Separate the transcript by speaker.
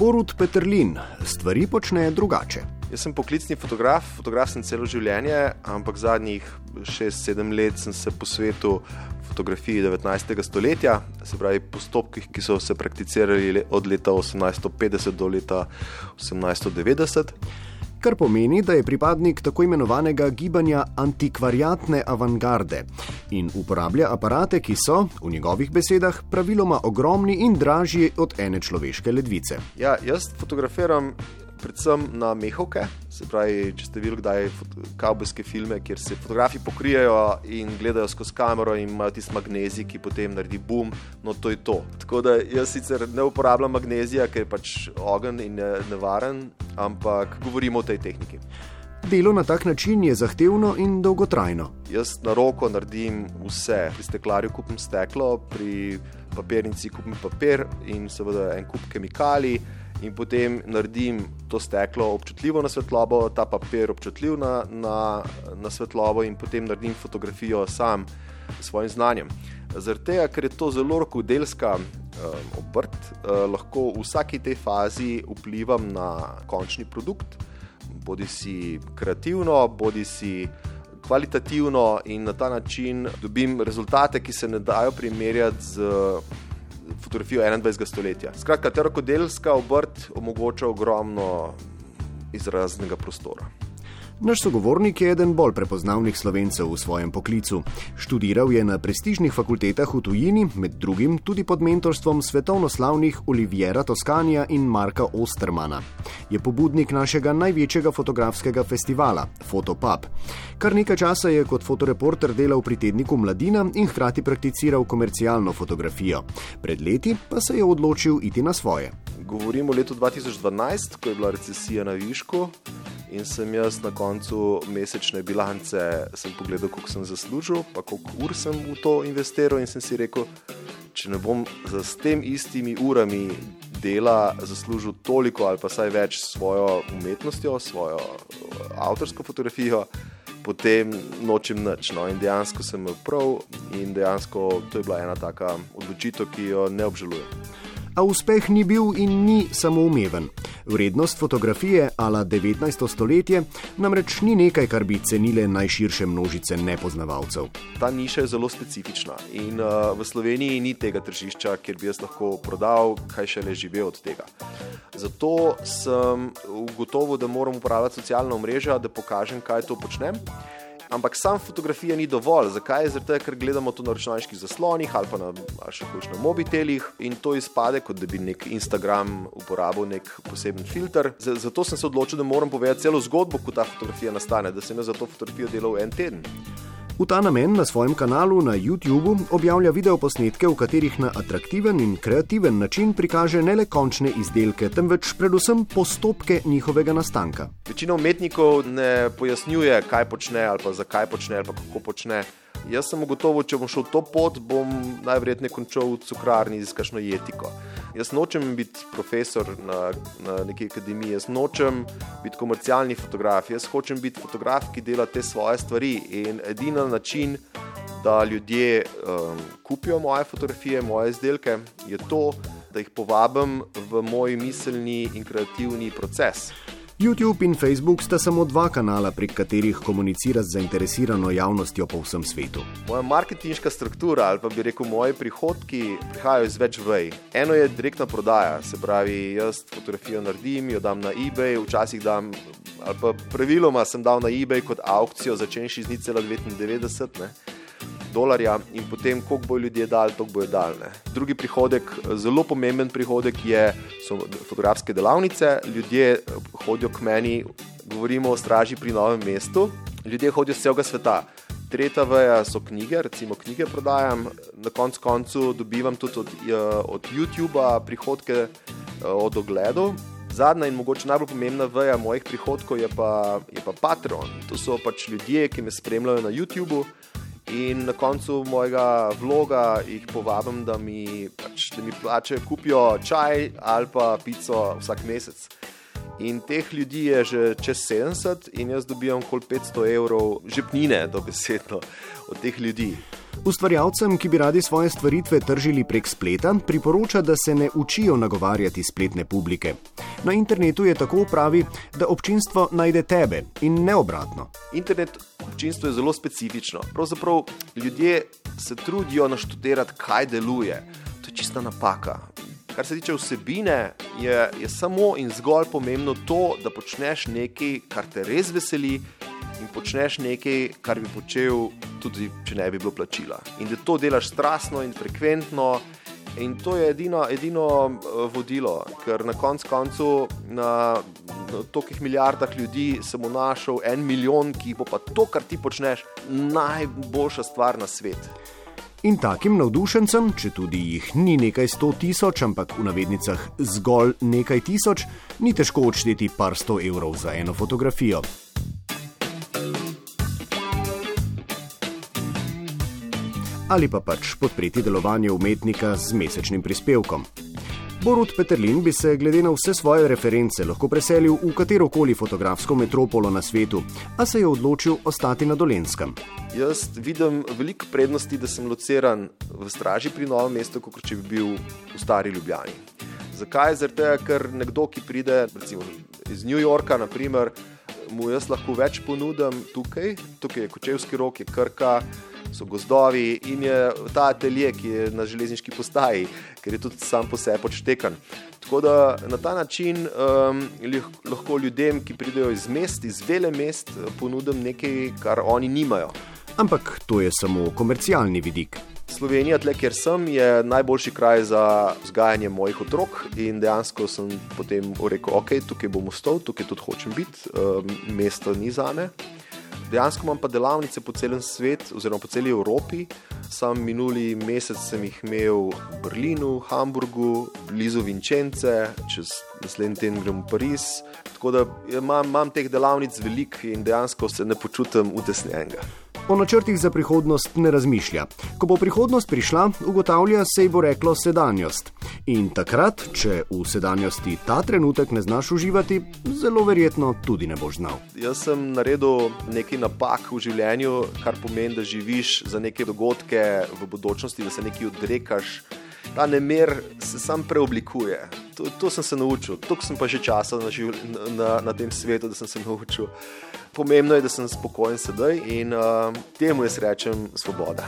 Speaker 1: Borut Petrlin stvari počne drugače.
Speaker 2: Jaz sem poklicni fotograf, fotograf sem celo življenje, ampak zadnjih 6-7 let sem se posvetil fotografiji 19. stoletja, se pravi postopkih, ki so se prakticirali od leta 1850 do leta 1890
Speaker 1: kar pomeni, da je pripadnik tako imenovanega gibanja antikvariatne avantgarde in uporablja aparate, ki so, v njegovih besedah, praviloma ogromni in dražji od ene človeške ledvice.
Speaker 2: Ja, jaz fotografiram predvsem na mehovke. Se pravi, če ste videli kdaj kavbojske filme, kjer se fotografi pokrijejo in gledajo skozi kamero in imajo tisti magnezij, ki potem naredi boom, no to je to. Tako da jaz sicer ne uporabljam magnezija, ker je pač ogen in nevaren, ampak govorimo o tej tehniki.
Speaker 1: Delo na tak način je zahtevno in dolgotrajno.
Speaker 2: Jaz na roko naredim vse. Pri steklarju kupim steklo, pri papirnici kupim papir in seveda en kup kemikalij in potem naredim to steklo občutljivo na svetlobo, ta papir občutljiv na, na, na svetlobo in potem naredim fotografijo sam s svojim znanjem. Zaradi tega, ker je to zelo rokodelska um, obrt, uh, lahko v vsaki tej fazi vplivam na končni produkt, bodi si kreativno, bodi si kvalitativno in na ta način dobim rezultate, ki se ne dajo primerjati z fotografijo 21. stoletja. Skratka, ta rokodelska obrt omogoča ogromno izraznega prostora.
Speaker 1: Naš sogovornik je eden bolj prepoznavnih slovencev v svojem poklicu. Študiral je na prestižnih fakultetah v tujini, med drugim tudi pod mentorstvom svetovno slavnih Oliviera Toskanija in Marka Ostermana. Je pobudnik našega največjega fotografskega festivala, Fotopub. Kar nekaj časa je kot fotoreporter delal pri tedniku Mladina in hkrati prakticiral komercialno fotografijo. Pred leti pa se je odločil iti na svoje.
Speaker 2: Govorimo o letu 2012, ko je bila recesija na Višku in sem jaz na koncu mesečne bilance pogledal, koliko sem zaslužil, pa koliko ur sem v to investiral in sem si rekel, če ne bom s tem istimi urami dela zaslužil toliko ali pa saj več svojo umetnostjo, svojo eh, avtorsko fotografijo. Potem nočem nič. No, in dejansko sem imel prav, in dejansko to je bila ena taka odločitev, ki jo ne obžalujem
Speaker 1: a uspeh ni bil in ni samoumeven. Vrednost fotografije ala 19. stoletje namreč ni nekaj, kar bi cenile najširše množice nepoznavalcev.
Speaker 2: Ta niša je zelo specifična in uh, v Sloveniji ni tega tržišča, kjer bi jaz lahko prodal, kaj še le živel od tega. Zato sem ugotovil, da moram uporabljati socialna mreža, da pokažem, kaj to počnem. Ampak sam fotografija ni dovolj. Zakaj? Zato, ker gledamo to na računalniških zaslonih ali pa na, še na mobitelih in to izpade, kot da bi nek Instagram uporabil nek poseben filter. Zato sem se odločil, da moram povedati celo zgodbo, ko ta fotografija nastane, da sem jaz za to fotografijo delal en teden.
Speaker 1: V ta namen na svojem kanalu na YouTubu objavlja videoposnetke, v katerih na atraktiven in kreativen način prikaže ne le končne izdelke, temveč predvsem postopke njihovega nastanka.
Speaker 2: Večina umetnikov ne pojasnjuje, kaj počne ali pa zakaj počne ali pa kako počne. Jaz sem ugotovil, če bom šel to pot, bom najverjetneje končal v cukrarni z kakšno jetiko. Jaz nočem biti profesor na, na neki akademiji, jaz nočem biti komercialni fotograf, jaz hočem biti fotograf, ki dela te svoje stvari. In edina način, da ljudje um, kupijo moje fotografije, moje izdelke, je to, da jih povabim v moj miselni in kreativni proces.
Speaker 1: YouTube in Facebook sta samo dva kanala, prek katerih komunicira z zainteresirano javnostjo po vsem svetu.
Speaker 2: Moja marketinška struktura ali pa bi rekel moji prihodki prihajajo iz več vej. Eno je direktna prodaja, se pravi, jaz fotografijo naredim, jo dam na eBay, včasih dam, ali pa praviloma sem dal na eBay kot aukcijo, začenši z 0,99 dolarja in potem, koliko bo ljudje dali, toliko bojo dali. Drugi prihodek, zelo pomemben prihodek, je, so fotografske delavnice. Ljudje eh, hodijo k meni, govorimo o straži pri novem mestu, ljudje hodijo z celega sveta. Tretja veja so knjige, recimo knjige prodajam, na koncu koncu dobivam tudi od, eh, od YouTube-a prihodke eh, od ogledov. Zadnja in mogoče najbolj pomembna veja mojih prihodkov je pa, je pa Patreon. To so pač ljudje, ki me spremljajo na YouTubu, In na koncu mojega vloga jih povabim, da mi, pač, da mi plačajo, kupijo čaj ali pa pico vsak mesec. In teh ljudi je že čez 70, in jaz dobijam kol 500 evrov žepnine, dobesedno, od teh ljudi.
Speaker 1: Ustvarjalcem, ki bi radi svoje stvaritve tržili prek spleta, priporoča, da se ne učijo nagovarjati spletne publike. Na internetu je tako pravi, da občinstvo najde tebe in ne obratno.
Speaker 2: Internet občinstvo je zelo specifično. Pravzaprav ljudje se trudijo naštudirati, kaj deluje. To je čista napaka. Kar se tiče vsebine, je, je samo in zgolj pomembno to, da počneš nekaj, kar te res veseli, in počneš nekaj, kar bi počel, tudi če ne bi bilo plačila. In da to delaš strastno in frekventno. In to je edino, edino eh, vodilo, ker na koncu koncu na, na tolikih milijardah ljudi sem našel en milijon, ki bo pa to, kar ti počneš, najboljša stvar na svet.
Speaker 1: In takim navdušencem, če tudi jih ni nekaj sto tisoč, ampak v navednicah zgolj nekaj tisoč, ni težko odšteti par sto evrov za eno fotografijo. ali pa pač podpreti delovanje umetnika z mesečnim prispevkom. Borut Peterlin bi se glede na vse svoje reference lahko preselil v katero koli fotografsko metropolo na svetu, a se je odločil ostati na Dolenskem.
Speaker 2: Jaz vidim veliko prednosti, da sem lociran v straži pri novem mestu, kot če bi bil v stari Ljubljani. Zakaj? Zato, ker nekdo, ki pride recimo, iz New Yorka, naprimer, mu jaz lahko več ponudim tukaj, tukaj je Kočevski rok, je Krka so gozdovi in je ta atelje, ki je na železniški postaji, ker je tudi sam po sebi odštekan. Tako da na ta način um, lahko ljudem, ki pridejo iz mest, iz vele mest, ponudim nekaj, kar oni nimajo.
Speaker 1: Ampak to je samo komercialni vidik.
Speaker 2: Slovenija, tle, kjer sem, je najboljši kraj za vzgajanje mojih otrok. In dejansko sem potem rekel, ok, tukaj bom ostal, tukaj tudi hočem biti, um, mesto ni za me. Dejansko imam pa delavnice po celem svetu, oziroma po celi Evropi. Sam minuli mesec sem jih imel v Berlinu, Hamburgu, blizu Vinčence, čez naslednji teden grem v Pariz. Tako da imam, imam teh delavnic veliko in dejansko se ne počutim utesnjenega.
Speaker 1: O načrtih za prihodnost ne razmišlja. Ko bo prihodnost prišla, ugotavlja, se ji bo reklo sedanjost. In takrat, če v sedanjosti ta trenutek ne znaš uživati, zelo verjetno tudi ne boš znal.
Speaker 2: Jaz sem naredil nekaj napak v življenju, kar pomeni, da živiš za neke dogodke v bodočnosti, da se nekaj odrekaš. Ta nemer se sam preoblikuje. To, to sem se naučil, toliko sem pa že časa na, na, na tem svetu, da sem se naučil. Pomembno je, da sem spokojen sedaj in uh, temu jaz rečem svoboda.